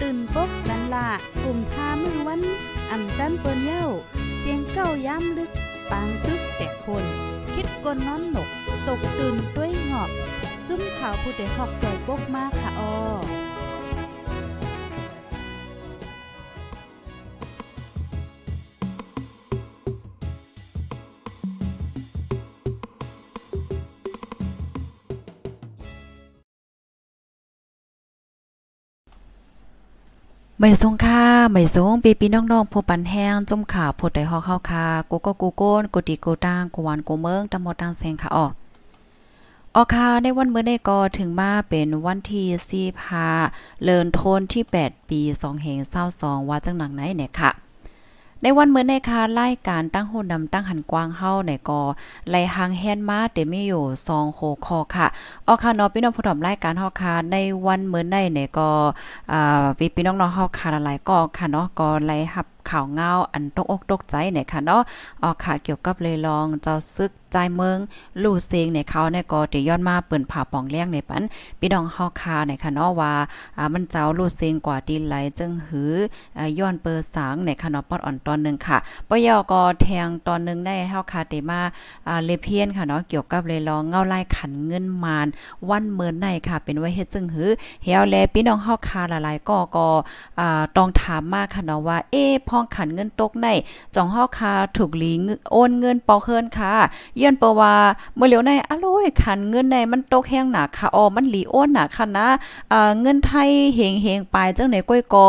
ตื่นปกกันละกลุ่มท่ามือวันอันจันเปิ้นเย้า เสียงเก้าย้ำลึก ปางตึกแต่คน คิดกนนอนหนก ตกตื่นด้วยหงอบ จุ้มข่าวผู้เดหอกใจปกมากค่ะออ ไม่ทรงค่าไม่ทรงปีปีน้องๆผู้ปันแห้งจมข่าวผู้ใดฮอกเข้าคากูก็กูโก้นกูตีกูตางกูหวานกูเมืองตำหมดตางเสงค่ะออออค่ะในวันเมื่อได้ก็ถึงมาเป็นวันที่สี่พาเลินโทนที่ 8 ปี2เหงเศร้าสองว่าจังหนังไหนเนี่ยค่ะ ในวันเมื่อในคาไล่การตั้งโหดำตั้งหันกว้างเฮาในกอไล่หางแฮนมาเตมีอยู่2โคคอค่ะออค่ะเนาะพี่น้องผู้ถมรายการเฮาค่ะในวันเมื่อในในี่ยก็อ่าพี่พี่น้องๆเฮาค่ะหลายก็ค่ะเนาะก็ไล่รับข่าวเงาอันตกอกตกใจเนี่ยค่ะเนาะออกค่ะเกี่ยวกับเลยลองเจ้าซึกใจเมืองลู่เซิงในเขาเนี่ยก็จะย้อนมาเปิ้นผ่าป่องเลี้ยงในปันพี่น้องเฮาคาในค่ะเนาะว่าอ่ามันเจ้าลู่เซิงกว่าดีไหลจึงหืออ่าย้อนเปิดสางในค่ะเนาะปอดอ่อนตอนนึงค่ะปยอก็แทงตอนนึงได้เฮาคาเตมาอ่าเลเพียนค่ะเนาะเกี่ยวกับเลยลองเงาไลายขันเงินมานวันเมินในค่ะ เป็นไว้เฮ็ดจึงหือเฮียวแลพี่น้องเฮาคาหลายๆก็ก็อ่าต้องถามมากค่ะเนาะว่าเอ๊พองขันเงินตกในจ่องเฮาคาถูกหลีโอนเงินปอเคินค่ะเยื่อนปว่าเมื่อเหลียวในอร่อยขันเงินในมันตกแห้งหนาค่ะอ๋อมันหลีโอนหนาค่ะนะอ่าเงินไทยเฮงเฮงไปจังไหนก้อยกอ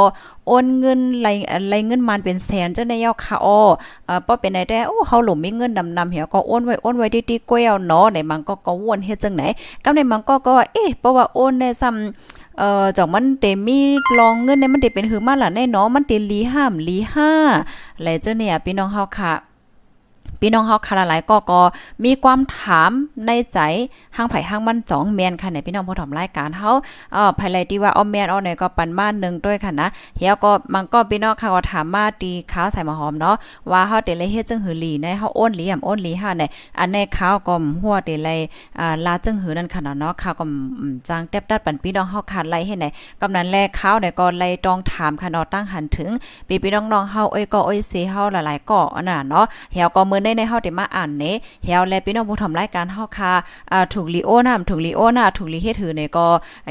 โอนเงินไหลไหลเงินมันเป็นแสนจังได๋ยาค่ะอ้อเอ่อป้อเป็นไหนแต่โอ้เฮาหลมมีเงินนำๆเหี่ยก็โอนไว้โอนไว้ติๆก้อยเอาเนาะในมันก็ก็วนเฮ็ดจังไหนกำในมันก็ก็เอ๊ะเพราะว่าโอนได้ซ้ำ เอ่อจองมันเตมีลองเงินเนี่ยมันเตเป็นหือมาล่ะแน่เนาะมันเตลีห้ามลีห้าและเจ้าเนี่ยพี่น้องเฮาค่ะ พี่น้องเฮาคาหลายก็ก็มีความถามในใจห้างไผ่ห้างมันจ่องแมนค่ะในพี่น้องผู้ถมรายการเฮาเอ่อภายไลที่ว่าออมแม่นอ้อไหนก็ปันมาหนึ่งด้วยค่ะนะเฮียก็มันก็พี่น้องค่ะก็ถามมาตีข้าวใส่มาหอมเนาะว่าเฮาเตเลยเฮ็ดจังหือหลีในเฮาโอนหลียำโอนหลีห้าในอันในข้าวก็หัวเตเลยอ่าลาจังหือนั่นค่ะเนาะข้าวก็จางแตบตัดปันพี่น้องเฮาขาดไล่ให้ไหนกำนันแลข้าวเนี่ยก็ไล่ต้องถามค่ะเนาะตั้งหันถึงพี่พี่น้องๆเฮาเอ้ยก็เอ้ยเสเฮาหลายๆก็น่ะเนาะเฮียก็มื้อในในเฮาได้มาอ่านเนเฮาและพี่น้องผู้ทำรายการเฮาค่ะอ่าถูกลีโอนะถูกลีโอนะถูกลีเฮ็ดถือเนี่ยก็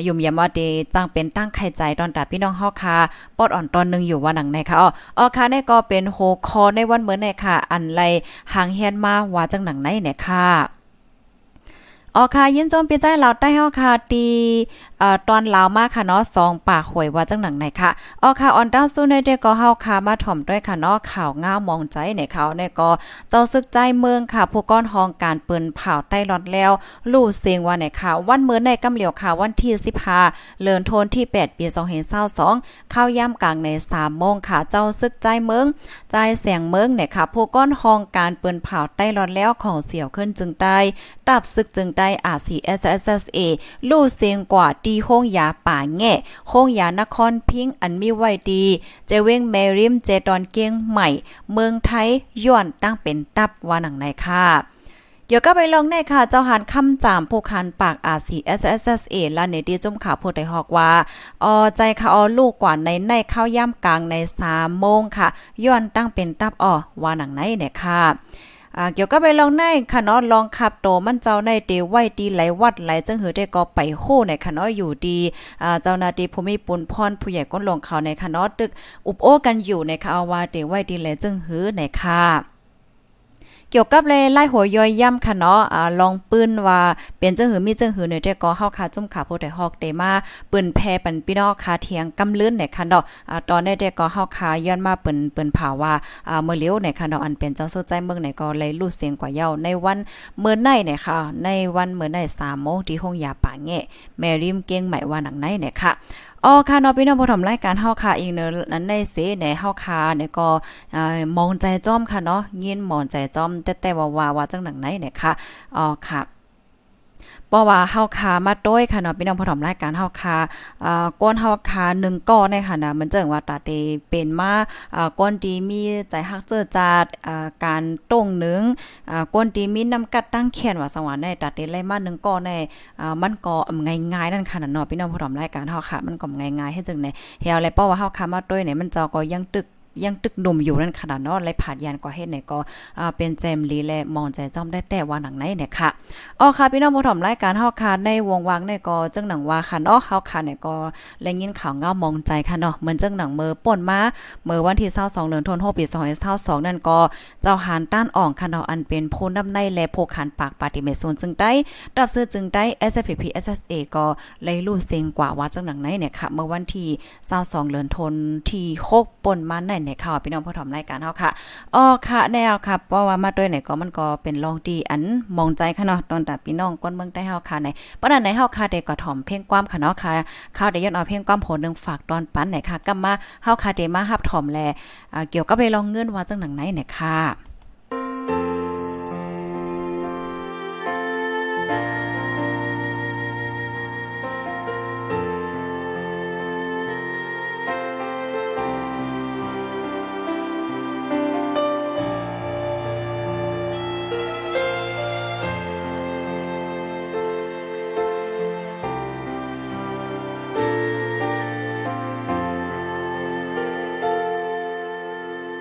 ยุ่มยามว่าเดจังเป็นตั้งไข่ใจตอนตาพี่น้องเฮาค่ะปอดอ่อนตอนนึงอยู่ว่าหนังในค่ะอ๋ออ๋อค่ะนี่ก็เป็นโฮคอในวันเหมือนในค่ะ อันไรหางเฮียนมาว่าจังหนังไหนเนี่ยค่ะ ออค่ะยินจมปีใจเราได้เฮาค่ะตีเอ่อตอนลาวมาค่ะเนาะ2ปากหวยว่าจังหนังไหนค่ะออค่ะออนดาวสู้ในเด็กก็เฮาค่ะมาถ่อมด้วยค่ะเนาะข่าวง่ามองใจในเขาเนี่ยก็เจ้าซึกใจเมืองค่ะ ผู้ก้อนห้องการเปินเผาใต้รอดแล้ว ลู่เสียงว่าไหนค่ะวันเมื่อในกำเหลียวค่ะวันที่15เลินโทนที่ 8 ปี2022เข้าย่ำกลางใน3โมงค่ะเจ้าซึกใจเมืองใจแสงเมืองเนี่ยค่ะ ผู้ก้อนห้องการเปินเผาใต้รอดแล้วของเสี่ยวขึ้นจึงได้ตับซึกจึงได้ RCSSA ลู่เสียงกว่าดีห้องยาป่าแง่ห้องยานครพิงอันมีไว้ดี เจเวงเมริมเจตอนเกียงใหม่ เมืองไทยย้อนตั้งเป็นตับว่าหนังในค่ะเดี๋ยวก็ไปลองในค่ะ เจ้าหานคำจามผู้คันปาก RCSSA และในดีจุ่มข่าวผู้ใดฮอกว่าออใจค่ะออลูกกว่าในในข้าวย่ำกลางใน3โมงค่ะ ย้อนตั้งเป็นตับอ้อว่าหนังไหนเนี่ยค่ะ อ่าเกี่ยวกับไปลองในค่ะเนาะลองขับโตมันเจ้าในเตไว้ดีไหลวัดไหลจังหือได้ก็ไปโคในค่ะเนาะอยู่ดีอ่าเจ้านาดีภูมิปุนพรผู้ใหญ่ก้นลงเขาในค่ะเนาะตึกอุบโอกันอยู่ในค่ะว่าเตไว้ดีไหลจังหือในค่ะ เกี่ยวกับเลยไล่หัวย่อยย่ำค่ะเนาะอ่าลองปืนว่าเป็นจังหือมีจังหือเนี่ยแต่ก็เฮาค่ะจุ่มขาผู้ใดฮอกเตมาปืนแพปันพี่น้องค่ะเทียงกำลื่นเนี่ยค่ะเนาะอ่าตอนนี้แต่ก็เฮาค่ะย้อนมาเปิ้นเปิ้นผ่าว่าอ่าเมื่อเลี้ยวเนี่ยค่ะเนาะอันเป็นเจ้าสู้ใจเมืองเนี่ยก็เลยรู้เสียงกว่าเย้าในวันเมื่อไหนเนี่ยค่ะในวันเมื่อไหน3โมงที่ห้องยาป่าแง่แม่ริมเกียงใหม่ว่าหนังไหนเนี่ยค่ะ อ๋อค่ะเนาะพี่น้องผู้ชมรายการเฮาค่ะอีกเนอนั้นในเสในเฮาค่ะเนี่ยก็มองใจจ้อมค่ะเนาะยินมองใจจ้อมแต่แต่วาว่าว่าจังหนังไหนเนี่ยค่ะอ๋อค่ะ เพราะว่าเฮาคามาต้วยค่ะเนาะพี่น้องผู้ชมรายการเฮาคาอ่าก้นเฮาคา1ก้อนเนี่ยค่ะนะมันเจิงว่าตาเตเป็นมาอ่าก้นดีมีใจฮักเจอจาดอ่าการต้งหนึงอ่าก้นดีมีน้ำกัดตั้งเขียนว่าสวรรค์ในตาเตไล่มา1ก้อนในอ่ามันก็ง่ายๆนั่นค่ะเนาะพี่น้องผู้ชมรายการเฮาค่ะมันก็ง่ายๆให้จังได๋เฮาเลยเพราะว่าเฮาคามาต้วยเนี่ยมันจ้าก็ยังตึก ยังตึกหนุ่มอยู่นั่นขนาดเนาะไรผาดยานกว่าเฮ็ดเนี่ยก็เป็นแจมลีและมองใจจ้อมได้แต่ว่าหนังไหนเนี่ยค่ะอ๋อค่ะพี่น้องผู้ชมรายการเฮาค่ะในวงวางเนี่ยก็จังหนังว่าค่ะเนาะเฮาค่ะเนี่ยก็แลยินข่าวเงามองใจค่ะเนาะเหมือนจังหนังเมือป่นมาเมื่อวันที่22เดือนธันวาคมปี2022นั่นก็เจ้าหานต้านอ่องค่ะเนาะอันเป็นผู้นำในและผู้ขันปากปาติเมโซนจึงได้รับซื้อจึงได้ SPP SSA ก็เลยรู้เสียงกว่าว่าจังหนังไหนเนี่ยค่ะเมื่อวันที่22เดือนธันวาคมที่6ป่นมาในเนี่ยค่ะพี่น้องผู้ถมรายการเฮาค่ะอ๋อค่ะแนวค่ะเพราะว่ามาด้วยไหนก็มันก็เป็นลองดีอันมองใจค่ะเนาะตอนแต่พี่น้องก้นเมืองใต้เฮาค่ะในปานนั้นในเฮาค่ะเด็กก็ถอมเพ่งความค่ะเนาะค่ะข้าวได้ย้อนเอาเพ่งความโหนึงฝากตอนปันไหนค่ะกลับมาเฮาค่ะเดมาฮับถอมแลเกี่ยวกับไปลองเงินว่าจังหนังไหนไหนค่ะ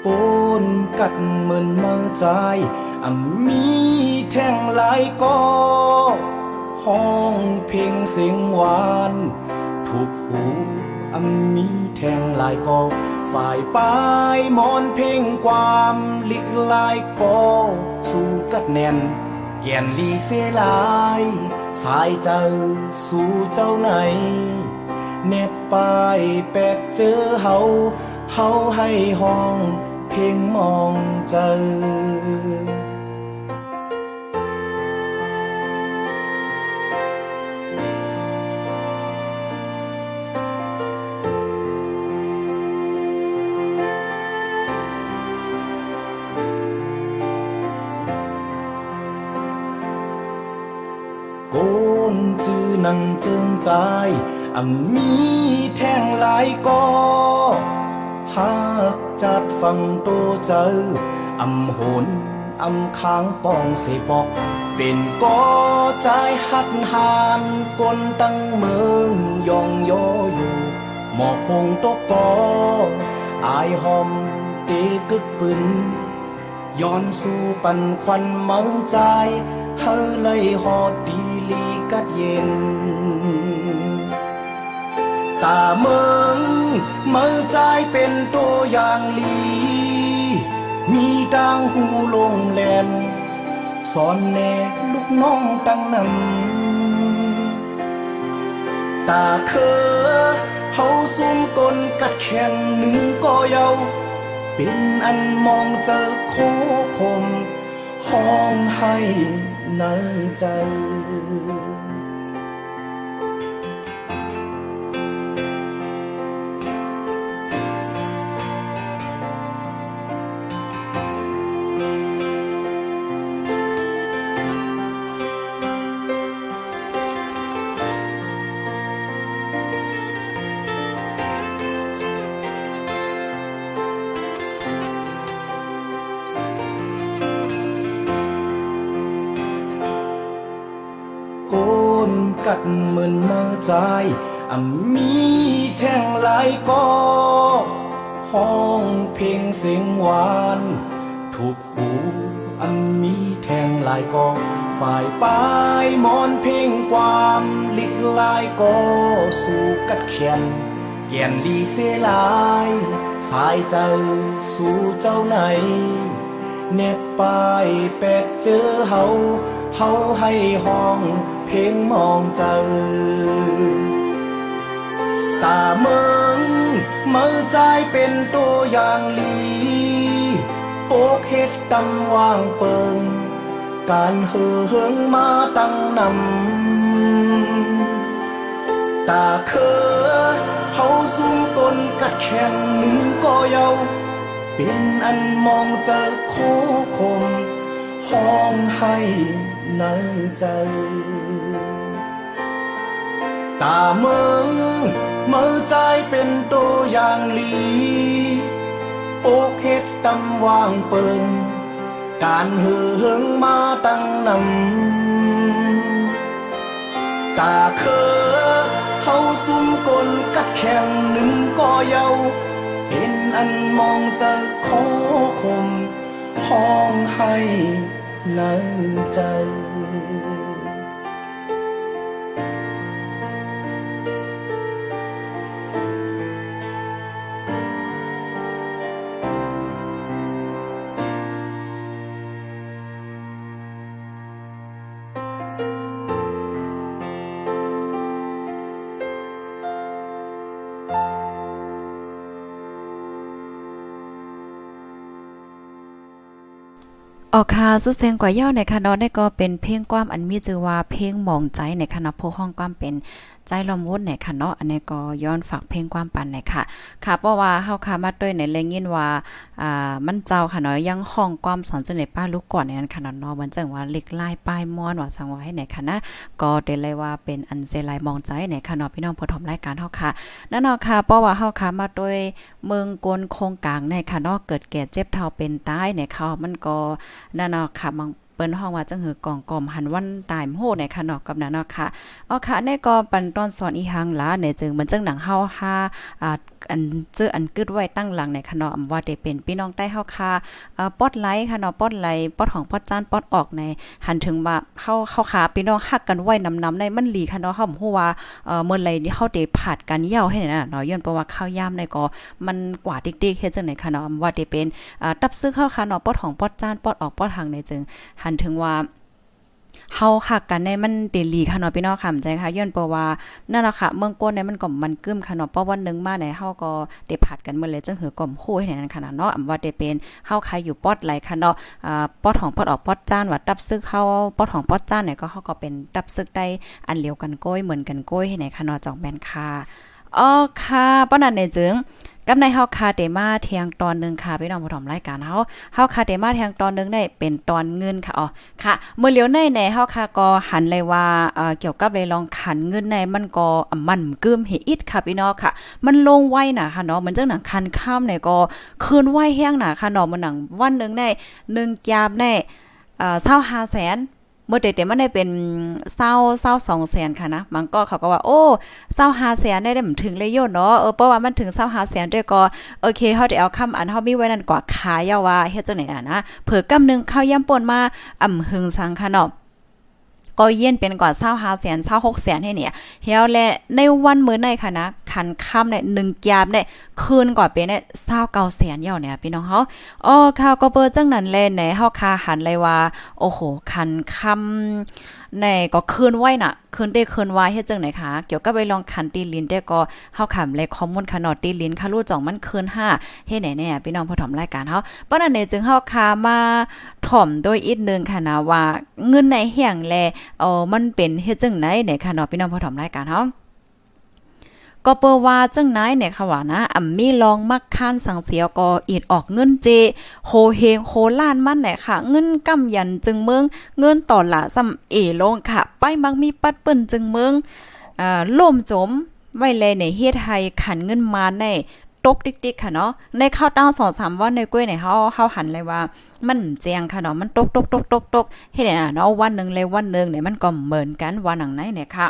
ปนกัดเหมือนเมื่อใจอ่ำมีแท่งหลายก็ห้องเพลงเสียงหวานถูกหูอ่ำมีแท่งหลายก็ฝ่ายปลายมอนเพลงความลิกลายก็สู้กัดแน่นแก่นลีเสลาย สายเจ้าสู่เจ้าไหนเน็บปลายแปดเจอเฮาเฮาให้ห้อง เพ่งมองเจอนจือนังจึงใจอ่ำมีแท่งหลายก็ หากจัดฟังตัวเจออำโหนอำค้างป้องเสปอก เป็นก็ใจหัดหานกลตั้งเมืองยองโยอยู่ หมอกคงตกกออายหอมเตกึกปึนย้อนสู่ปันควันเมาใจเฮเลยหอดดีลีกัดเย็น ตาเมือง มื่อใจเป็นตัวอย่างลี มีดังหูลงแลนสอนแน่ลูกน้องตั้งนำตาเคอเฮาซุ่มกลกัดแขนหนึ่งก็เยาเป็นอันมองเจอโคคมห้องให้ในใจ มีแท่งหลายก็ห้องเพลงเสียงหวานถูกหูอันมีแท่งหลายก็ฝ่ายปลายมอนเพลงความลิกลายก็สู่กัดแขนแก่นลีเสลาย สายเจ้าสู่เจ้าไหนเน็บปลายแปดเจอเฮาเฮาให้ห้องเพลงมองเจอ ตาเมืองเมื่อใจเป็นตัวอย่างลีโปกเฮ็ดตำวางเปิง การเหือเฮืองมาตั้งนำตาเคอเฮข็งหนึ่งก็เยาเป็นอันมองเจอโคคมห้องให้ในใจ ตาเมืองเมื่อใจเป็นตัวอย่างลีโอกเฮ็ดตำวางเปิง การเหืองมาตั้งนำตาเคอเฮาซุ่มกลกัดแข่งหนึ่งก็เยาเห็นอันมองจะโคคมห้องให้ในใจ ค่ะสุดเสียงกว่าเย้าในค่ะเนาะได้ก็เป็นเพลงความอันมีชื่อว่าเพลงมองใจในคณะผู้ห้องความเป็น ใจลมวุดในค่ะเนาะอันนี้ก็ย้อนฝากเพลงความปันในค่ะ ค่ะเพราะว่าเฮาค่ะมาด้วยในเลงยินว่าอ่ามันเจ้าค่ะเนาะยังห้องความสอนจนในป้าลูกก่อนในนั้นค่ะเนาะมันจังว่าเล็กลายป้ายม้อนว่าสังว่าให้ไหนค่ะนะก็ได้เลยว่าเป็นอันเซลายมองใจในค่ะเนาะพี่น้องผู้ชมรายการเฮาค่ะนั่นเนาะค่ะเพราะว่าเฮาค่ะมาด้วยเมืองกลโคงกลางในค่ะเนาะเกิดแก่เจ็บเท่าเป็นตายในเขามันก็นั่นเนาะค่ะบาง ปิ้นห้องว่าจังหือกองกอมหันวันตายโหในค่ะเนาะกับนั้นเนาะค่ะอ๋อค่ะในก็ปันต้อนสอนอีหังหลาในจึงมันจังหนังเฮาหาอ่าอันเจออันกึดไว้ตั้งหลังในค่ะเนาะว่าได้เป็นพี่น้องใต้เฮาค่ะเอ่อปอดไลค่ะเนาะปอดไลปอดของปอดจานปอดออกในหันถึงว่าเฮาเฮาขาพี่น้องฮักกันไว้นำๆในมันหลีค่ะเนาะเฮาฮู้ว่าเอ่อเมื่อไรนี่เฮาได้ผาดกันยาวให้น่ะเนาะย้อนเพราะว่าข้าวยามในก็มันกว่าติ๊กๆเฮ็ดจังได๋ค่ะเนาะว่าได้เป็นอ่าตับซึกเฮาค่ะเนาะปอดของปอดจานปอดออกปอดทางในจึงหันถึงว่าเฮาคักกันในมันเดลีค่ะเนาะพี่น้องค่ะใจค่ะย้อนเพระว่านั่นล่ะค่ะ เมืองก้นในมันก็มันกึ้มค่ะเนาะเพราะวันนึงมาในเฮาก็ได้ผัดกันเมื่อเลยจังหือก่อมโหให้นั่นค่ะเนาะอำว่าได้เป็นเฮาใครอยู่ปอดไหลค่ะเนาะอ่าปอดของปอดออกปอดจ้านว่าตับซึกเฮาปอดของปอดจ้านเนี่ยก็เฮาก็เป็นตับซึกได้อันเลียวกันก้อยเหมือนกันก้อยให้ไหนค่ะเนาะจองแม่นค่ะอ๋อค่ะป้อนั้นในจึง กับในเฮาคาเตมาเทียงตอนนึงค่ะพี่น้องผู้ชมรายการเฮาเฮาคาเตมาเทียงตอนนึงได้เป็นตอนเงินค่ะอ๋อค่ะเมื่อเลียวในในเฮาคาก็หันเลยว่าเอ่อเกี่ยวกับเลยลองขันเงินในมันก็มันกึมเฮอิดค่ะพี่น้องค่ะ มันลงไว้น่ะค่ะเนาะมันจังหนังคันข้ามเนี่ยก็คืนไว้แห้งน่ะค่ะเนาะมันหนังวันนึงได้1จามได้เอ่อ25แสน เมื่อเด็มันได้เป็นเศร้าเศร้าสองแสนค่ะนะมันก็เขาก็ว่าโอ้เศร้าหาแสนได้ได้ถึงเลยโยนเนาะเออเพราะว่ามันถึงเศร้าหาแสนด้วยก็โอเคเขาจะเอาคำอันเขามีไว้นั่นกว่าขายาว่าเฮ็ดจังไหนน่ะนะเผื่อกำนึงข้าวย่ำป่นมาอ่ำหึงสังค่ะเนาะ ก็เย็นเป็นกว่าเศร้าหาแสนเศร้าหกแสนให้เนี่ยเฮียวและในวันมื้อในค่ะนะคันค่ำเนี่ยหนึ่งยามเนี่ยคืนกว่าเป็นเนี่ยเศร้าเก้าแสนเหี่ยวเนี่ยพี่น้องเฮาอ๋อข่าวก็เปิดจังนั้นแลในเฮาคาหันเลยว่า โอ้โห คันค่ำในก็คืนไว้น่ะคืนได้คืนไว้เฮ็ดจังไหนคะเกี่ยวกับไปลองคันตีลินได้ก็เฮาขำเลยข้อมูลขนอดตีลินค่ะรู้จ่องมันคืน5เฮ็ดไหนแน่พี่น้องผู้ถมรายการเฮาปานนั้นเนี่ยจึงเฮาคามาถ่อมโดยอีกนึงค่ะนะว่าเงินในแห่งแลเออมันเป็นเฮ็ดจังไหนไหนค่ะเนาะพี่น้องผู้ถมรายการเฮา ก็เปว่าจังไหนเนี่ยค่ะว่านะอ่ำมีลองมักค้านสังเสียก็อีดออกเงินเจโฮเฮงโฮล้านมันเนี่ยค่ะ เงินกำยันจึงเมือง เงินต่อละซำเอลงค่ะ ไปมักมีปัดเปิ้นจึงเมืองอ่าล่มจมไว้แลในเฮ็ดให้ขันเงินมาในตกติ๊กๆค่ะเนาะในข้าวต้าสองสามวันในกล้วยเนี่ยเฮาเฮาหันเลยว่า มันแจงค่ะเนาะมันตกตกตกตกตกเฮ็ดน่ะเนาะวันนึงเลยวันนึงเนี่ยมันก็เหมือนกันวันหนังไหนเนี่ยค่ะ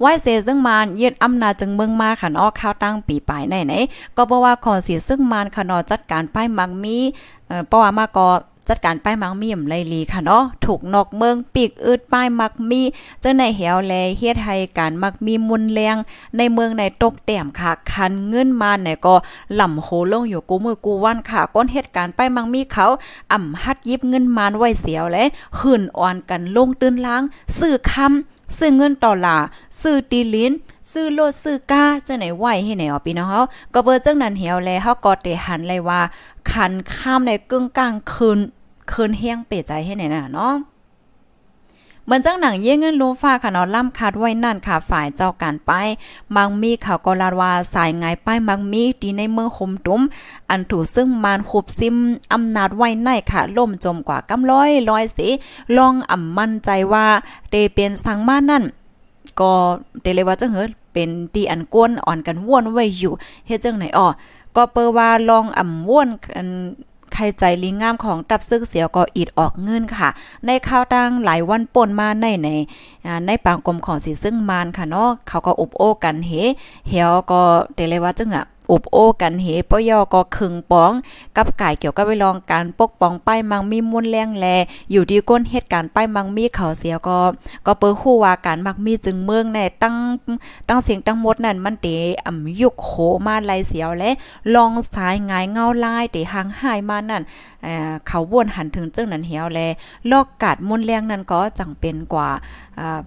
ไว้เสซึ่งมานยึดอำนาจจึงเมืองมาค่ะเนาะข้าวตั้งปีปลายไหนไหนก็เพราะว่าขอเสียซึ่งมานค่ะเนาะจัดการป้ายมังมีเอ่อเพราะว่ามาก็จัดการป้ายมังมีมไลลีค่ะเนาะถูกนอกเมืองปีกอึดป้ายมักมีจังในเหวแลเฮ็ดให้การมักมีมุนแรงในเมืองในตกแต้มค่ะ คันเงินมาเนี่ยก็ลำโหลงอยู่กูมือกูวันค่ะก้นเหตุการณ์ป้ายมังมีเขาอ่ำฮัดยิบเงินมานไว้เสียวและหื่นอ่อนกันลงตื้นล้างซื้อคำ ซื้อเงินต่อลาซื้อตีลิ้น ซื้อโลดซื้อก้าจังไหนไหวให้ไหนอ๋อพี่น้องเฮาก็เบอร์จังนั้นเหี่ยวแลเฮาก็เตหันเลยว่า คันข้ามในกึ่งกลางคืนคืนเฮียงเปใจให้ไหนน่ะเนาะ มือนจังหนังเย่เงินลูฟ้าค่ะเนาะล่ำคาดไว้นั่นค่ะฝ่ายเจ้าการไป มังมีข่าวก็ลาว่าสายงายป้ายมังมีที่ในเมืองหมตุ้ม อันถูกซึ่งมานคุบซิมอำนาจไว้ในค่ะล่มจมกว่ากำร้อยร้อยสิลองอ่ำมั่นใจว่าเตเป็นสังมานั่นก็เตเลยว่าจังเหิเป็นตีอันก้นอ่อนกันว่วนไว้อยู่เฮ็ดจังไหนอ้อก็เปอว่าลองอ่ำว่วนกัน ใครใจลิงงามของตับซึกเสียวก็อีดออกเงินค่ะ ในข่าวตั้งหลายวันป่นมาในในในปางกรมของสีซึ่งมานค่ะเนาะเขาก็อบโอ้กันเฮเหียวก็เตเลยว่าจังอะ อุบโอ้กันเหปยอก็คึงป้อง กับกายเกี่ยวกับไปลองการปกป้องป้ายมังมีมุนแรงแล อยู่ที่ก้นเหตุการณ์ป้ายมังมีเขาเสียก็ ก็เปิ้ฮู้ว่าการมักมีจึงเมืองในตั้งตั้งเสียงตั้งหมดนั่นมันเตอ่ำยุกโขมาไลเสียวและลองสายงายเงาลายเตหางหายมานั่น เขาบวนหันถึงจึงนั้นเหี่ยวแลลอกกาดมุนแรงนั้นก็จังเป็นกว่า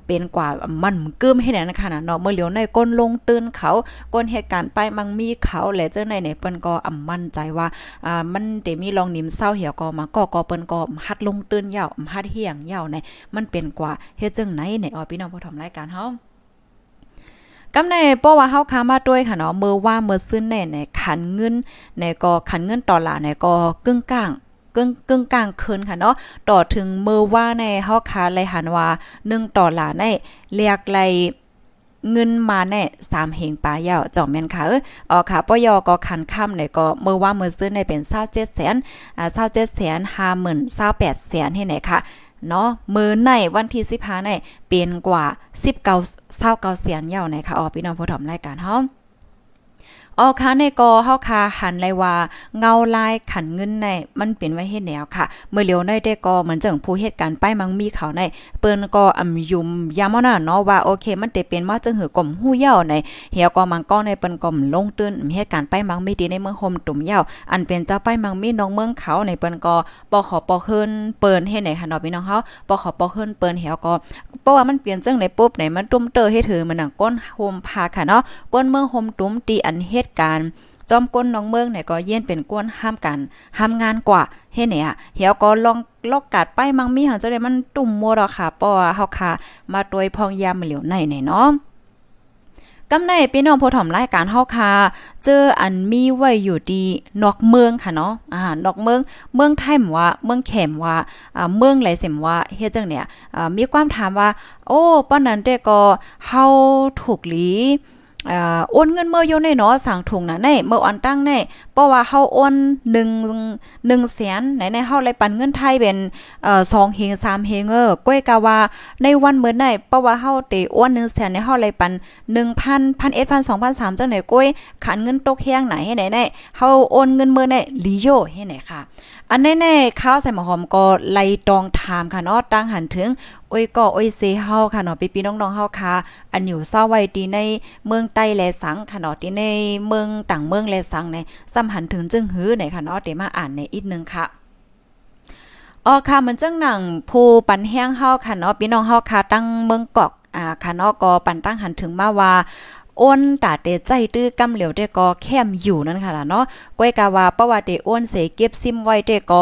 เป็นกว่ามันกึ้มให้แน่นะคะเนาะเมื่อเหลียวในก้นลงตื่นเขาก้นเหตุการณ์ไปมังมีเขาและเจ้าในในเปิ้นก็อ่ำมั่นใจว่าอ่ามันเดมีลองนิมเศร้าเหี่ยวก็มาก็ก็เปิ้นก็ฮัดลงตื่นยาวฮัดเฮียงยาวในมันเป็นกว่าเฮ็ดจังไหนในออพี่น้องผู้ทำรายการเฮากำในป้อว่าเฮาค้ามาด้วยค่ะเนาะเมื่อว่าเมื่อซื้อแน่ในขันเงินในก็ขันเงินต่อหลาในก็กึ่งกลาง กึ่งกึ่งกลางคืนค่ะเนาะต่อถึงเมื่อว่าในเฮาค้าไลหันว่า1ต่อหลาในเรียกไลเงินมาแน่สามเหงปลายาจ่อมแม่นค่ะ เออออค่ะปยอก็คันค่ำเนี่ยก็เมื่อว่าเมื่อซื้อในเป็น27แสนอ่า27แสน50,000 28แปดแสนให้ไหนค่ะ เนาะมือในวันที่15ในเป็นกว่า19 29แสนเยาในค่ะอ๋อพี่น้องผู้ถมรายการเฮา ออค่ะในกอเฮาค่ะหันเลยว่าเงาลายขันเงินในมันเป็นไว้เฮ็ดแนวค่ะ เมื่อเลียวในได้ก็เหมือนจังผู้เหตุการณ์ป้ายมังมีเขาใน เปิ้นก็อำยุมยามอน่ะเนาะว่าโอเค มันได้เป็นมาจังหือกลมหู้เหี่ยวในเหี่ยวก็มังก็ในเปิ้นก็ลงตื้นเหตุการณ์ป้ายมังมีดีในเมืองโฮมตุ่มเหี่ยวอันเป็นเจ้าป้ายมังมีน้องเมืองเขาในเปิ้นก็บ่ขอปอเฮินเปิ้นเฮ็ดไหนค่ะเนาะพี่น้องเฮาบ่ขอปอเฮินเปิ้นเหี่ยวก็เพราะว่ามันเปลี่ยนจังในปุ๊บไหนมันตุ้มเตอให้ถือมันหนังก้นโฮมพาค่ะเนาะก้นเมืองโฮมตุ้มตีอันเหตุการณ์จอมก้นน้องเมืองเนี่ยก็เย็นเป็นก้นห้ามกันห้ามงานกว่าเฮ็ดเนี่ยเหี่ยวก็ลองลอกกัดไปมังมีหันจะได้มันตุ่มมัวดอกค่ะป้อเฮาค่ะ มาตวยพองยามเหลียวในไหนเนาะกำในพี่น้องผู้ถมรายการเฮาค่ะเจออันมีไว้อยู่ดีนอกเมืองค่ะเนาะอ่านอกเมืองเมืองไทยว่าเมืองแขมว่าอ่าเมืองไหลเสมว่าเฮ็ดจังเนี่ยอ่ามีความถามว่า โอ้ป้อนนั้นแต่ก็เฮาถูกหลี อ่าโอนเงินเมื่ออยู่ในเนาะสั่งถุงน่ะในเมื่ออันตั้งใน เพราะว่าเฮาโอน1 1แสนไหนในเฮาเลยปันเงินไทยเป็นเอ่อ2เฮง3เฮงเออก้อยกะว่าในวันเมื่อไหนเพราะว่าเฮาเตโอน1แสนในเฮาเลยปัน1,000 1,100 2,000 3จังไหนก้อยขันเงินตกแฮงไหนให้ไหนในเฮาโอนเงินเมื่อไหนลีโยให้ไหนค่ะ อันแน่ๆข้าวใส่หมอหอมก็ไล่ตองถามค่ะเนาะตั้งหันถึงโอ้ยก็โอ้ยเซเฮาค่ะเนาะพี่ๆน้องๆเฮาค่ะ อันอยู่เศร้าไว้ดีในเมืองใต้แลสังค่ะเนาะที่ในเมืองต่างเมืองแลสังในซ้ำหันถึงจึงหื้อไหนค่ะเนาะเดี๋ยวมาอ่านในอีกนึงค่ะอ๋อค่ะมันจังหนังผู้ปันแห้งเฮาค่ะเนาะพี่น้องเฮาค่ะตั้งเมืองกอกอ่าค่ะเนาะก็ปันตั้งหันถึงมาว่า อ้นตาเตใจตื้อกำเหลียวเตกอแคมอยู่นั่นค่ะล่ะเนาะก้อยกาว่าเพราะว่าเตอ้นเสเก็บซิมไว้เตกอ่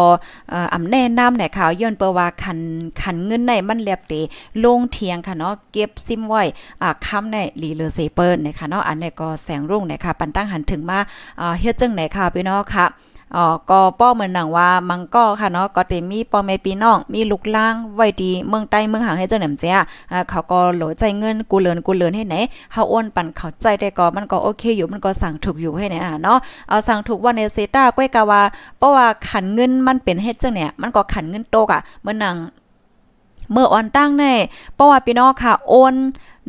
ออำแน่นำในข่าวย้อนเปว่าคันคันเงินในมันเรียบเตลงเทียงค่ะเนาะเก็บซิมไว้อ่าค้ำในลีเลอเซเปิลนะคะเนาะอันนี้ก็แสงรุ่งนะคะปันตั้งหันถึงมาอ่าเฮ็ดจังไหนค่ะพี่น้องค่ะ อ๋อก็ป้อเหมือนหนังว่ามังก็ค่ะเนาะก็เตมีป้อแม่ปีน้องมีลูกล่างไว้ดีเมืองใต้เมืองหางให้เจ้าหนำเจ้าเขาก็โหลใจเงินกูเลินกูเลินให้ไหนเฮาอ้วนปั่นเข้าใจได้ก็มันก็โอเคอยู่มันก็สั่งถูกอยู่ให้ไหนอะเนาะเอาสั่งถูกว่าในเซต้าก้อยกาว่าเพราะว่าขันเงินมันเป็นเฮ็ดจังเนี่ยมันก็ขันเงินโตกอะเมื่อนังเมื่ออ่อนตั้งแน่เพราะว่าพี่น้องค่ะโอน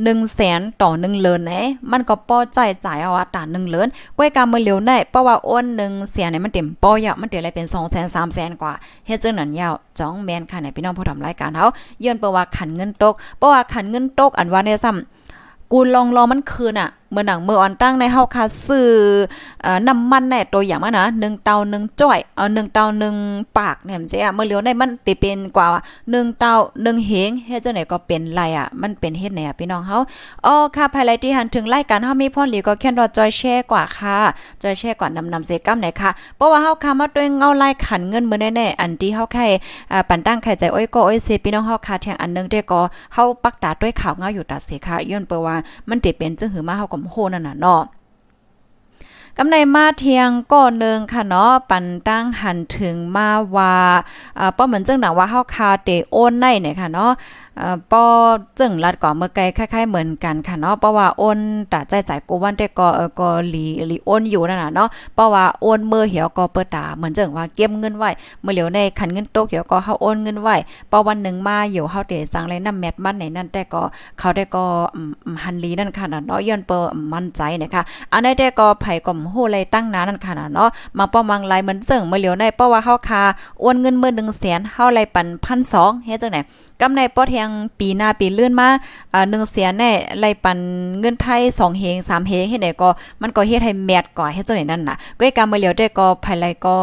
หนึ่งแสนต่อหนึ่งเลินนะมันก็ป้อใจจ่ายเอาอัตราหนึ่งเลินก้อยกามือเลียวได้เพราะว่าโอนหนึ่งแสนเนี่ยมันเต็มป้อยะมันเต็มอะไรเป็นสองแสนสามแสนกว่าเฮ็ดจังนั้นยาวจ้องแมนค่ะไหนพี่น้องผู้ทำรายการเฮาเยือนเปว่าขันเงินตกเพราะว่าขันเงินตกอันว่าเนี่ยซ้ำกูลองรอมันคืนอะเมื่อหนังเมื่ออ่อนตั้งในเฮาคาซื้ออน้ำมันแน่ตัวอย่างมานะ1เตา1จ้อยเอ่อ1เตา1ปากเนี่ยมันจะเมื่อเหลียวในมันติเป็นกว่า1เตา1เหงเฮ็ดจังไหนก็เป็นไรอะมันเป็นเฮ็ดไหนอะพี่น้องเฮาอ๋อค่ะภายไลที่หันถึงรายการเฮามีพ่อหลีก็แค่นรอจอยแชร์กว่าค่ะจอยแชร์กว่านำนำเซกัมไหนค่ะเพราะว่าเฮาคามาด้วยเงาไล่ขันเงินมื้อแน่ๆอันที่เฮาแค่ปันตั้งแค่ใจอ้อยก็อ้อยเซพี่น้องเฮาค่ะแทงอันนึงได้ก็เฮาปักตาด้วยข่าวเงาอยู่ตาเสค่ะย้อนเปว่ามันติเป็นจึงหือมาเฮาก็โหนั่นน่ะเนาะกำในมาเทียงก็เนึงค่ะเนาะปันตั้งหันถึงมาว่าอ่าป้อเหมือนจังหนังว่าเฮาคาเตโอนในเนี่ยค่ะเนาะ ปอจึงรัดก่อเมื่อไกลคล้ายๆเหมือนกันค่ะเนาะเพราะว่าโอนตาใจจ่ายกูวันแต่ก็เออก็หลีหลีโอนอยู่นั่นน่ะเนาะเพราะว่าโอนเมื่อเหี่ยวก็เปิดตาเหมือนจังว่าเก็บเงินไว้เมื่อเหลียวในขันเงินโตเหี่ยวก็เฮาโอนเงินไว้พอวันหนึ่งมาอยู่เฮาเตจังเลยนำแมทมันในนั้นแต่ก็เขาได้ก็หันลีนั่นค่ะเนาะย้อนเปอมั่นใจนะคะอันนี้แต่ก็ไผก็ฮู้เลยตั้งนานนั่นค่ะเนาะมาป้อมังไลเหมือนจังเมื่อเหลียวในเพราะว่าเฮาคาโอนเงินเมื้อ1แสนเฮาไลปัน1,200เฮ็ดจังได๋ กำในปอแทงปีหน้าปีเลื่อนมาอ่า1เสียแน่ไล่ปันเงินไทย2เฮง3เฮงเฮ็ดไหนก็มันก็เฮ็ดให้แมทก่อเฮ็ดจังได๋นั่นน่ะก้อยกามาเหลียวได้ก็ภายไลก็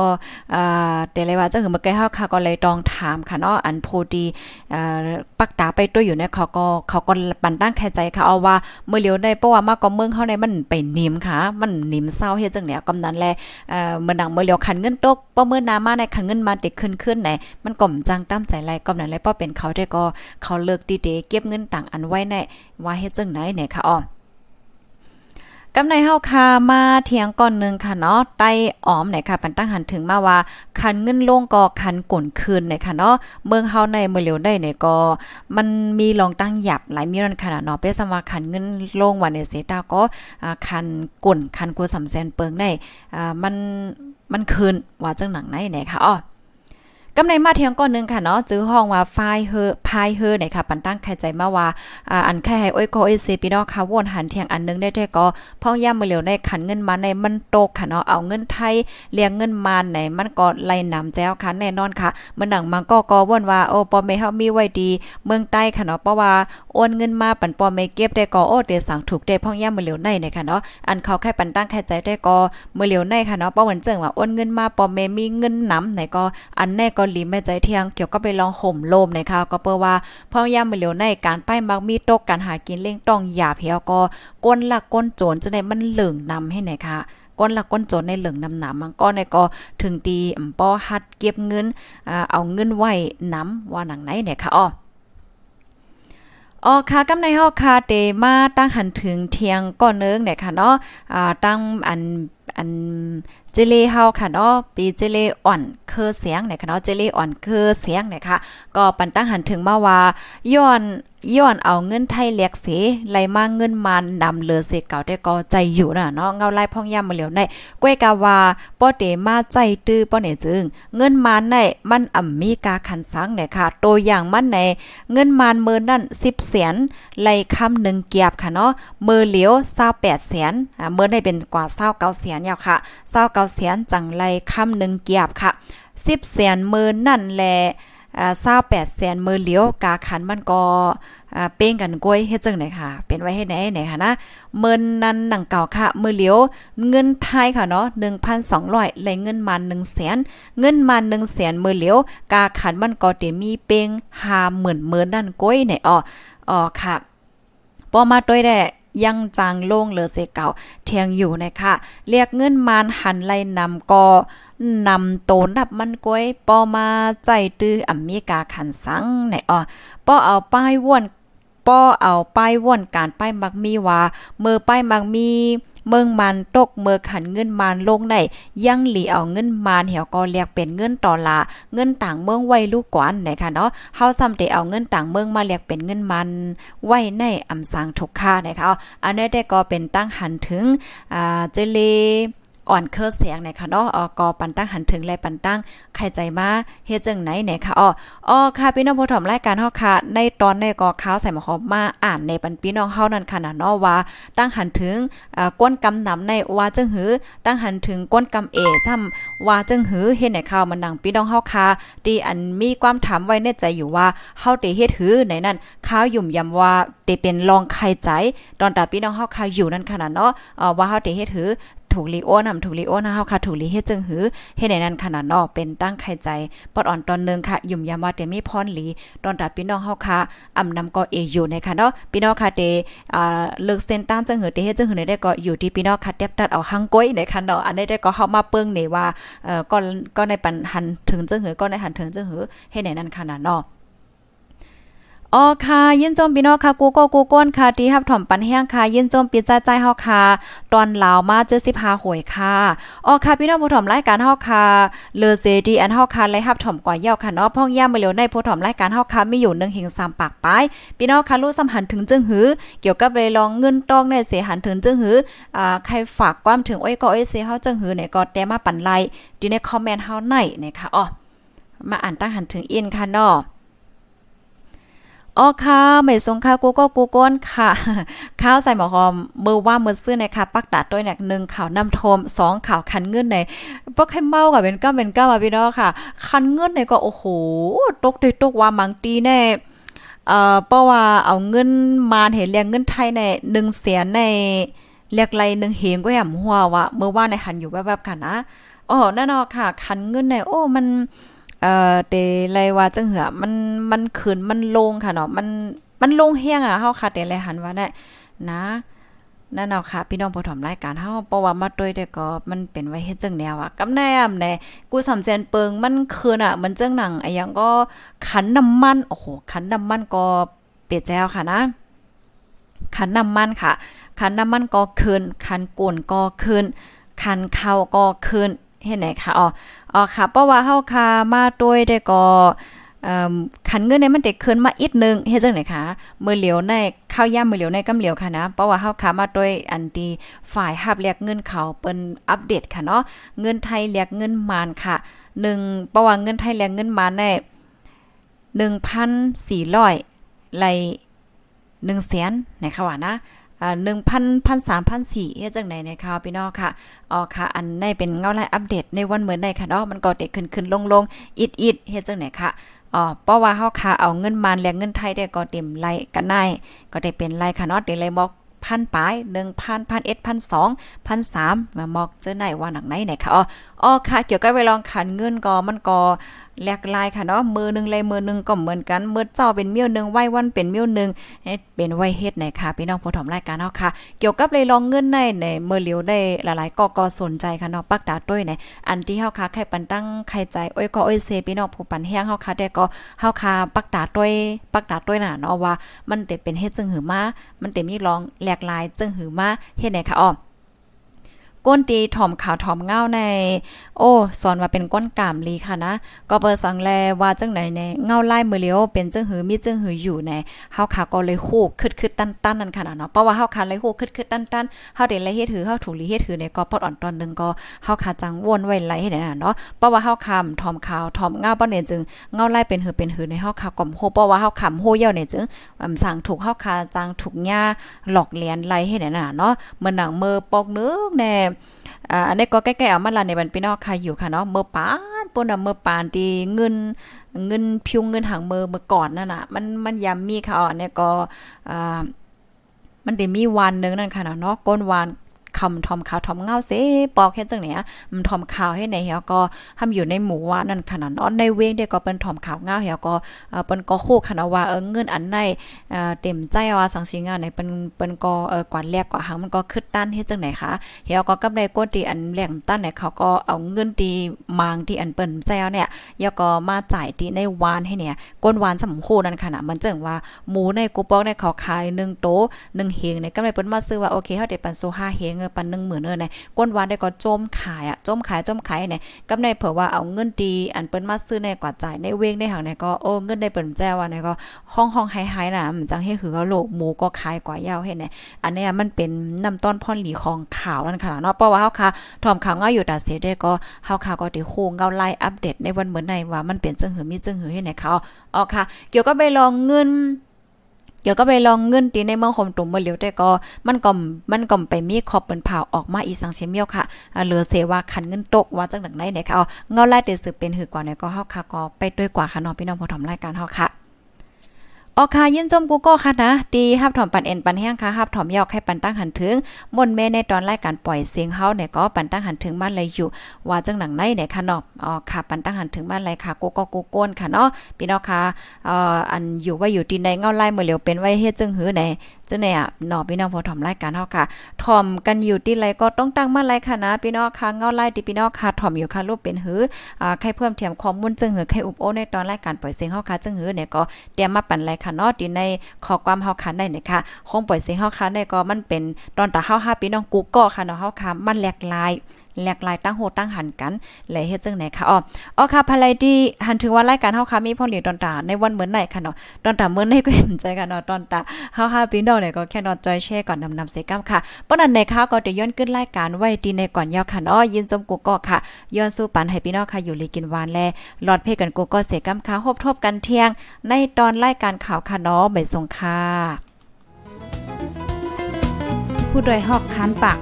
อ่าแต่เลยว่าจังคือเมื่อกี้เฮาค่ะก็เลยต้องถามค่ะเนาะอันโพดีอ่าปักตาไปตัวอยู่เนี่ยเขาก็เขาก็ปันตั้งแค่ใจค่ะเอาว่าเมื่อเหลียวได้เพราะว่ามาก็เมืองเฮาในมันไปนิ่มค่ะ มันนิ่มเศร้าเฮ็ดจังได๋กำนั้นแลเอ่อเมื่อดังเมื่อเหลียวขันเงินตกบ่เมื่อนามาในขันเงินมาติขึ้นขึ้นไหนมันก็มจังตามใจไรกำนั้นแลเพราะเป็นเขาไดก็เขาเลิกดีเดเก็บเงินต่างอันไว้แน่ว่าเฮ็ดจังไหนเนี่ยค่ะอ๋อกำในเฮาคามาเทียงก่อนนึงค่ะเนาะไต้อ้อมเนี่ยค่ะปันตั้งหันถึงมาว่าคันเงินลงก็คันก่นคืนเนี่ยค่ะเนาะเมืองเฮาในเมื่อเร็วได้เนี่ยก็มันมีลองตั้งหยับหลายมีรันขนาดเนาะเปสว่าคันเงินลงวันเนี่ยเสตาก็คันก่นคันกูสำแสนเปิงได้อ่ามันมันคืนว่าจังหนังไหนเนี่ยค่ะอ๋อ กำในมาเทียงก้อนนึงค่ะเนาะจื้อห้องว่าไฟเฮอพายเฮอเนี่ยค่ะปันตั้งแค่ใจมาว่าอ่าอันแค่ให้โอ้ยโกเอซีพี่น้องค่ะวนหันเทียงอันนึงได้แต่ก็พ่องย่ามือเหลียวในขันเงินมาในมันโตกค่ะเนาะเอาเงินไทยเลี้ยงเงินมาไหนมันก็ไล่นำแจ้วค่ะแน่นอนค่ะมันดังมันก็ก็วนว่าโอ้ปอเมเฮามีไว้ดี เมืองใต้ค่ะเนาะเพราะว่าโอนเงินมาปันปอเมเก็บได้ก็โอ้เตสั่งถูกได้พ่องย่ามือเหลียวในเนี่ยค่ะเนาะอันเขาแค่ปันตั้งแค่ใจได้ก็มือเหลียวในค่ะเนาะเพราะวันเจิงว่าโอนเงินมาปอเมมีเงินนำไหนก็อันแน่ก็ลีแม่ใจเทียงเกี่ยวก็ไปลองห่มโลมนะคะก็เปิ้ว่าพ่อยามมือเหลียวในการป้ายมักมีตกการหากินเล่งต้องหยาเพียวก็ก้นละก้นโจรจะได้มันเหลืองนำให้ไหนคะก้นละก้นโจรในเหลืองนำหนามันก็ในก็ถึงตีอำป้อฮัดเก็บเงินเอาเงินไว้น้ำว่าหนังไหนเนี่ยค่ะอ้ออ๋อค่ะกำในเฮาคาเตมาตั้งหันถึงเที่ยงก่อนเนึงเนี่ยค่ะเนาะอ่าตั้งอันอัน เจเลเฮาค่ะเนาะปีเจเลอ่อนเคอเสียงเนี่ยค่ะเนาะเจเลอ่อนเคอเสียงเนี่ยค่ะก็ปันตั้งหันถึงมาว่าย้อนย้อนเอาเงินไทยเลียกเสไหลมาเงินมันดำเลือเสเก่าแต่ก็ใจอยู่น่ะเนาะเงาไล่พ่องย่ำมาเหลียวในก้วยกาว่าป้อเตมาใจตื้อป้อเนี่ยจึง เงินมันในมันอ่ำมีกาคันสังเนี่ยค่ะ ตัวอย่างมันในเงินมันเมื่อนั่น10แสนไหลคำ1เกียบค่ะเนาะเมือเหลียว28แสนอ่าเมื่อได้เป็นกว่า29แสนยาวค่ะ29แสนจังไหลคำ1เกียบค่ะ10แสนเมือนั่นแหละอ่า28แสนเมือเหลียวกาขันมันก็อ่าเป้งกันก้อยเฮ็ดจังไหนค่ะ เป็นไว้ให้ไหนไหนค่ะนะเมินนั้นหนังเก่าค่ะ เมือเหลียวเงินไทยค่ะเนาะ1,200เลยเงินมา1แสนเงินมา1แสนเมือเหลียวกาขันมันก็จะมีเป้ง50,000หมื่นนั่นก้อยไหนอ๋ออ๋อค่ะพอมาด้วยแด้ ยังจางโล่งเหลือเสเก่าเทียงอยู่นะคะเรียกเงินมานหันไล่นำก็นำโตนับมันก้วยปอมาใจตื้ออเมริกาขันสังไหนอ่อปอเอาป้ายว่นป้อเอาป้ายว่นการป้ายมักมีว่าเมื่อป้ายมักมี เมืองมันตกเมื่อขันเงินมันลงในยังหลีเอาเงินมันเหี่ยวก็เรียกเป็นเงินต่อละเงินต่างเมืองไว้ลูกกวนนะคะเนาะเฮาซ้ำแต่เอาเงินต่างเมืองมาเรียกเป็นเงินมันไว้ในอำสังทุกค่านะคะอันนี้ได้ก็เป็นตั้งหันถึงอ่าเจเล อ่อนเคอเสียงในคะเนาะอก็ปันตั้งหันถึงและปันตั้งใครใจมาเฮ็ดจังไหนเนค่ะอ๋ออ๋อค่ะพี่น้องผู้ถมรายการเฮาค่ะ ในตอนในก็ข่าวใส่หมอขอมาอ่านในปันพี่น้องเฮานั่นค่ะนะเนาะว่าตั้งหันถึงอ่าก้นกำนำในว่าจังหือ ตั้งหันถึงก้นกำเอซ้ำว่าจังหือเฮ็ดในข่าวมันดังพี่น้องเฮาค่ะที่อันมีความถามไว้ในใจอยู่ว่าเฮาได้เฮ็ดหือในนั้นข่าวยุ่มยำว่าได้เป็นรองใครใจ ตอนตาพี่น้องเฮาค่ะอยู่นั่นขนาดเนาะอ่อว่าเฮาได้เฮ็ดหือ ถูกลีโอนำถูกลีโอนะเฮาค่ะถูกลีเฮ็ดจึงหือเฮ็ดในนั้นขนาดนอกเป็นตั้งไข่ใจปอดอ่อนตอนนึงค่ะ ยุ่มยามว่าแต่มีพรหลีตอนตัดพี่น้องเฮาค่ะอำนำก็เออยู่ในค่ะเนาะพี่น้องค่ะเตอ่าเลิกเส้นต้านจึงหือเตเฮ็ดจึงหือได้ก็อยู่ที่พี่น้องค่ะเต็บตัดเอาหังก้อยในค่ะเนาะอันนี้ได้ก็เฮามาเปิ้งนี่ว่าเอ่อก็ก็ในปันหันถึงจึงหือก็ในหันถึงจึงหือเฮ็ดในนั้นขนาดนาะ อ๋อค่ะยินจมพี่น้องค่ะกูก็กูก้นค่ะที่ฮับถ่อมปันแห้งค่ะยินจมปิดใจใจเฮาค่ะตอนลาวมาเจอ15หวยค่ะอ๋อค่ะพี่น้องผู้ถ่อมรายการเฮาค่ะเลอเซดีอันเฮาค่ะไลฮับถ่อมกว่าเย้าค่ะเนาะพ่องย่ามาเร็วในผู้ถ่อมรายการเฮาค่ะมีอยู่1หิง3ปากปายพี่น้องค่ะรู้สัมหันถึงจึงหือ เกี่ยวกับเลยลองเงินต้องในเสียหันถึงจึงหืออ่าใครฝากความถึงโอ้ยก็โอ้ยเสียเฮาจึงหือเนี่ยก็แต่มาปันไลดีในคอมเมนต์เฮาในนะคะอ๋อมาอ่านตั้งหันถึงอินค่ะเนาะ อ๋อค่ะไม่สงค่ะกูก็กูก้นค่ะ ข้าวใส่หมอหอมมือว่ามือซื้อในค่ะปักตาด้วยเนี่ยหนึ่งข่าวนำโทมสองข่าวคันเงินในพวกให้เมากับเป็นก้าเป็นก้ามาพี่น้องค่ะ คันเงินในก็โอ้โหตกตตกว่ามังตีแน่เอ่อเพราะว่าเอาเงินมาเห็นเรียงเงินไทยในหนึ่งแสนในเรียกไรหนึ่งเฮงก็แหมหัวว่าเมื่อว่าในหันอยู่แวบๆค่ะนะอ๋อแน่นอนค่ะ คันเงินในโอ้มัน เอ่อเตไลว่าจังเหือมันมันขึ้นมันลงค่ะเนาะมันมันลงเฮียงอะเฮาค่ะเตไลหันว่าได้นะนั่นเนาค่ะ พี่น้องผู้ถมรายการเฮาเพราะว่ามาด้วยแต่ก็มันเป็นไว้เฮ็ดจังแนวอะกำแนมแน่กูสำแสนเปิงมันคืนอะ มันจังหนังไอ้ยังก็ขันน้ำมันโอ้โหขันน้ำมันก็เปียแจ้วค่ะนะ ขันน้ำมันค่ะ ขันน้ำมันก็คืนขันก่นก็คืนขันข้าวก็คืน เฮ็ดไหนคะอ๋ออ๋อค่ะเพราะว่าเฮาคามาด้วยได้ก็ขันเงินเนี่ยมันเด็กขึ้นมาอีกนึงเฮ็ดจังได๋คะมือเหลียวในข้าวย่ำมื้อเหลียวในกำเหลียวค่ะนะเพราะว่าเฮาคามาด้วยอันที่ฝ่ายรับเรียกเงินเขาเปิ้นอัปเดตค่ะเนาะเงินไทยเรียกเงินมานค่ะ1เพราะว่าเงินไทยเรียกเงินมานได้1,400ไล1แสนนะคะว่านะ หนึ่งพันพันสามพันสี่เฮ็ดจังไหนนะคะพี่น้องค่ะอ๋อค่ะ อันในเป็นเงาไล่อัปเดตในวันเหมือนได้ค่ะเนาะมันก็เด็กขึ้นขึ้นลงลงอิดอิดเฮ็ดจังไหนค่ะอ๋อเพราะว่าเฮาค่ะเอาเงินมานแลกเงินไทยได้ก็เต็มไล่กันได้ก็ได้เป็นไล่ค่ะเนาะเต็มไล่บอกพันปลายหนึ่งพันพันเอ็ดพันสองพันสามมามอกเจอไหนว่าหนักไหนไหนค่ะอ๋ออ๋อค่ะเกี่ยวกับไปลองขันเงินก็มันก็ แลกลายค่ะเนาะมือนึงเลยมือนึงก็เหมือนกันมือเจ้าเป็นเมี้ยวนึงไหววันเป็นเมี้ยวนึงเป็นไหวเฮ็ดไหนค่ะพี่น้องผู้ถมรายการเนาะค่ะ เกี่ยวกับเลยลองเงินในในมือเหลียวได้หลายๆก็ก็สนใจค่ะเนาะปักตาด้วยในอันที่เฮาค่ะใครปันตั้งใครใจโอ้ยก็โอ้ยเซพี่น้องผู้ปันแห้งเฮาค่ะแต่ก็เฮาค่ะปักตาด้วยปักตาด้วยน่ะเนาะว่า มันเต็เป็นเฮ็ดจึงหือมามันเต็มีลองแหลกลายจึงหือมาเฮ็ดไหนค่ะอ้อ ก้นตีถ่อมขาวถ่อมเงาใน โอ้สอนว่าเป็นก้นกามลีค่ะนะ ก็เปิดสังแลว่าจังไหนในเงาไล่มือเลียวเป็นจังหือมีจังหืออยู่ในเฮาขาก็เลยโคกคึดๆตั้นๆนั่นค่ะเนาะเพราะว่าเฮาขาเลยโคกคึดๆตั้นเฮาได้ไล่เฮ็ดถือเฮาถูกลีเฮ็ดถือในก็ปอดอ่อนตอนนึงก็เฮาขาจังวนไว้ไล่ให้ได้น่ะเนาะเพราะว่าเฮาคำถ่อมขาวถ่อมเงาบ่เนี่ยจึงเงาไล่เป็นหือเป็นหือในเฮาขาก่อมโฮเพราะว่าเฮาขำโฮเหี่ยวเนี่ยจึงสั่งถูกเฮาขาจังถูกหญ้าหลอกเลียนไล่ให้ได้น่ะเนาะเมือหนังมือปอกนึกแน่ อ่าอันนี้ก็ใกล้ๆเอามาลาในบันพี่น้องค่ะอยู่ค่ะเนาะเมื่อปานปนเมื่อปานดีเงินเงินพิวเงินหางเมือเมื่อก่อนนั่นน่ะมันมันยามมีค่ะอันนี้ก็อ่ามันได้มีวันนึงนั่นค่ะเนาะก้นวาน คำทอมขาวทอมเงาเสปอกแค่จังเนี่ยมันทอมขาวให้ในเฮาก็ทำอยู่ในหมู่ว่านั่นขนาดนอนในเวงเด็กก็เป็นทอมขาวเงาเฮาก็เออเปิ้นก็คู่ขนาดว่าเออเงินอันในเอ่อเต็มใจว่าสังสิงานในเปิ้นเปิ้นก็เออกว่าแรกกว่าหังมันก็คึดด้านเฮ็ดจังไหนคะเฮาก็กำไรก้นตีอันแหลมตั้นเนี่ยเขาก็เอาเงินตีมางที่อันเปิ้นใจเอาเนี่ยยก็มาจ่ายที่ในวานให้เนี่ยก้นวานสำคูนั่นขนาดมันจังว่าหมูในกูปอกในเขาขาย1โต1เฮงในกำไรเปิ้นมาซื้อว่าโอเคเฮาได้ปันโซ5เฮงปัน1 0,000เออในก้นวานได้ก็โจมขายอะโจมขายโจมขายเนี่ยกับในเผื่อว่าเอาเงินดีอันเปิ้นมาซื้อในกว่าจ่ายในเวงในหังเนี่ยก็โอ้เงินได้เปิ้นแจ้ว่าเนี่ก็ห้องห้องไฮๆน่ะมันจังให้หือโลกหมูก็ขายกว่ายาวเฮ็ดเนี่ยอันนี้มันเป็นน้ำต้นพ่อนหลีของข่าวนั่นค่ะเนาะเพราะว่าเฮาค่ะถอมข่าวเงาอยู่ตาเสียได้ก็เฮาค่ะก็ได้โคเงาไล่อัปเดตในวันเหมือนในว่ามันเป็นจังหือมีจังหือเฮ็ดเนี่ยเขาอ๋อค่ะ เกี่ยวกับไปลองเงิน เดี๋ยวก็ไปลองเงินตีในเมืองคมตุ่มเมื่อเหลียวแต่ก็มันก็มันก็ไปมีขอบเปิ้นผ่าออกมาอีสังเชเมียวค่ะเหลือเสว่าคันเงินตกว่าจังดังไหนเนี่ยค่ะเอาเงาไล่เดือดสืบเป็นหือกว่าเนี่ยก็เฮาค่ะก็ไปด้วยกว่าค่ะน้องพี่น้องผู้ทำรายการเฮาค่ะ ออค่ะยินจมกูก็ค่ะนะตีฮับถอมปันเอ็นปันแห้งค่ะฮับถอมยอกให้ปันตั้งหันถึงมนแม่ในตอนรายการปล่อยเสียงเฮาเนี่ยก็ปันตั้งหันถึงบ้านเลยอยู่ ว่าจังหนังในเนี่ยค่ะเนาะอ๋อค่ะปันตั้งหันถึงบ้านเลยค่ะกูก็กูโกนค่ะเนาะพี่น้องค่ะเอ่ออันอยู่ว่าอยู่ที่ในเงาไล่เมื่อเหลียวเป็นไว้เฮ็ดจึงหื้อไหนจังเนี่ยเนาะพี่น้องพอถอมรายการเฮาค่ะถอมกันอยู่ที่ไรก็ต้องตั้งมาไรค่ะนะพี่น้องค่ะเงาไล่ที่พี่น้องค่ะถอมอยู่ค่ะรูปเป็นหื้ออ่าใครเพิ่มเทียมข้อมูลจึงหื้อใครอุบโอในตอนรายการปล่อยเสียงเฮาค่ะจึงหื้อเนี่ยก็เตรียมมาปันไรค่ะเนาะที่ในขอความเฮาคันได้นะคะคงปล่อยเสียงเฮาคันได้ก็มันเป็นตอนตาเฮา5ปีน้องกูก็ค่ะเนาะเฮาค่ะมันแหลกลาย หลกลายตั้งโหตั้งหันกันและเฮ็ดจังไหนค่ะอ๋ออ๋อค่ะภายดีหันถึงว่ารายการเฮาค่ะมีพ่อเลี้ยงตอนตาในวันเหมือนไหนค่ะเนาะตอนตาเหมือนในก็เห็นใจกันเนาะตอนตาเฮา5ปีน้องเนี่ยก็แค่นอนจอยแชร์ก่อนนำนำเสกัมค่ะป้อนั้นในค่ะก็จะย้อนขึ้นรายการไว้ดีในก่อนยาวค่ะเนาะยินจมกูก็ค่ะย้อนสู้ปันให้พี่น้องค่ะอยู่ลีกินหวานแลหลอดเพกันกูก็เสกัมค่ะฮบทบกันเที่ยง ในตอนรายการข่าวค่ะเนาะใบส่งค่ะผู้ดยหอกคานปาก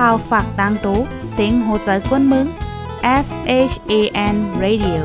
พาวฝากดังตู้เซ็งโหใจกวนมึง S H A N Radio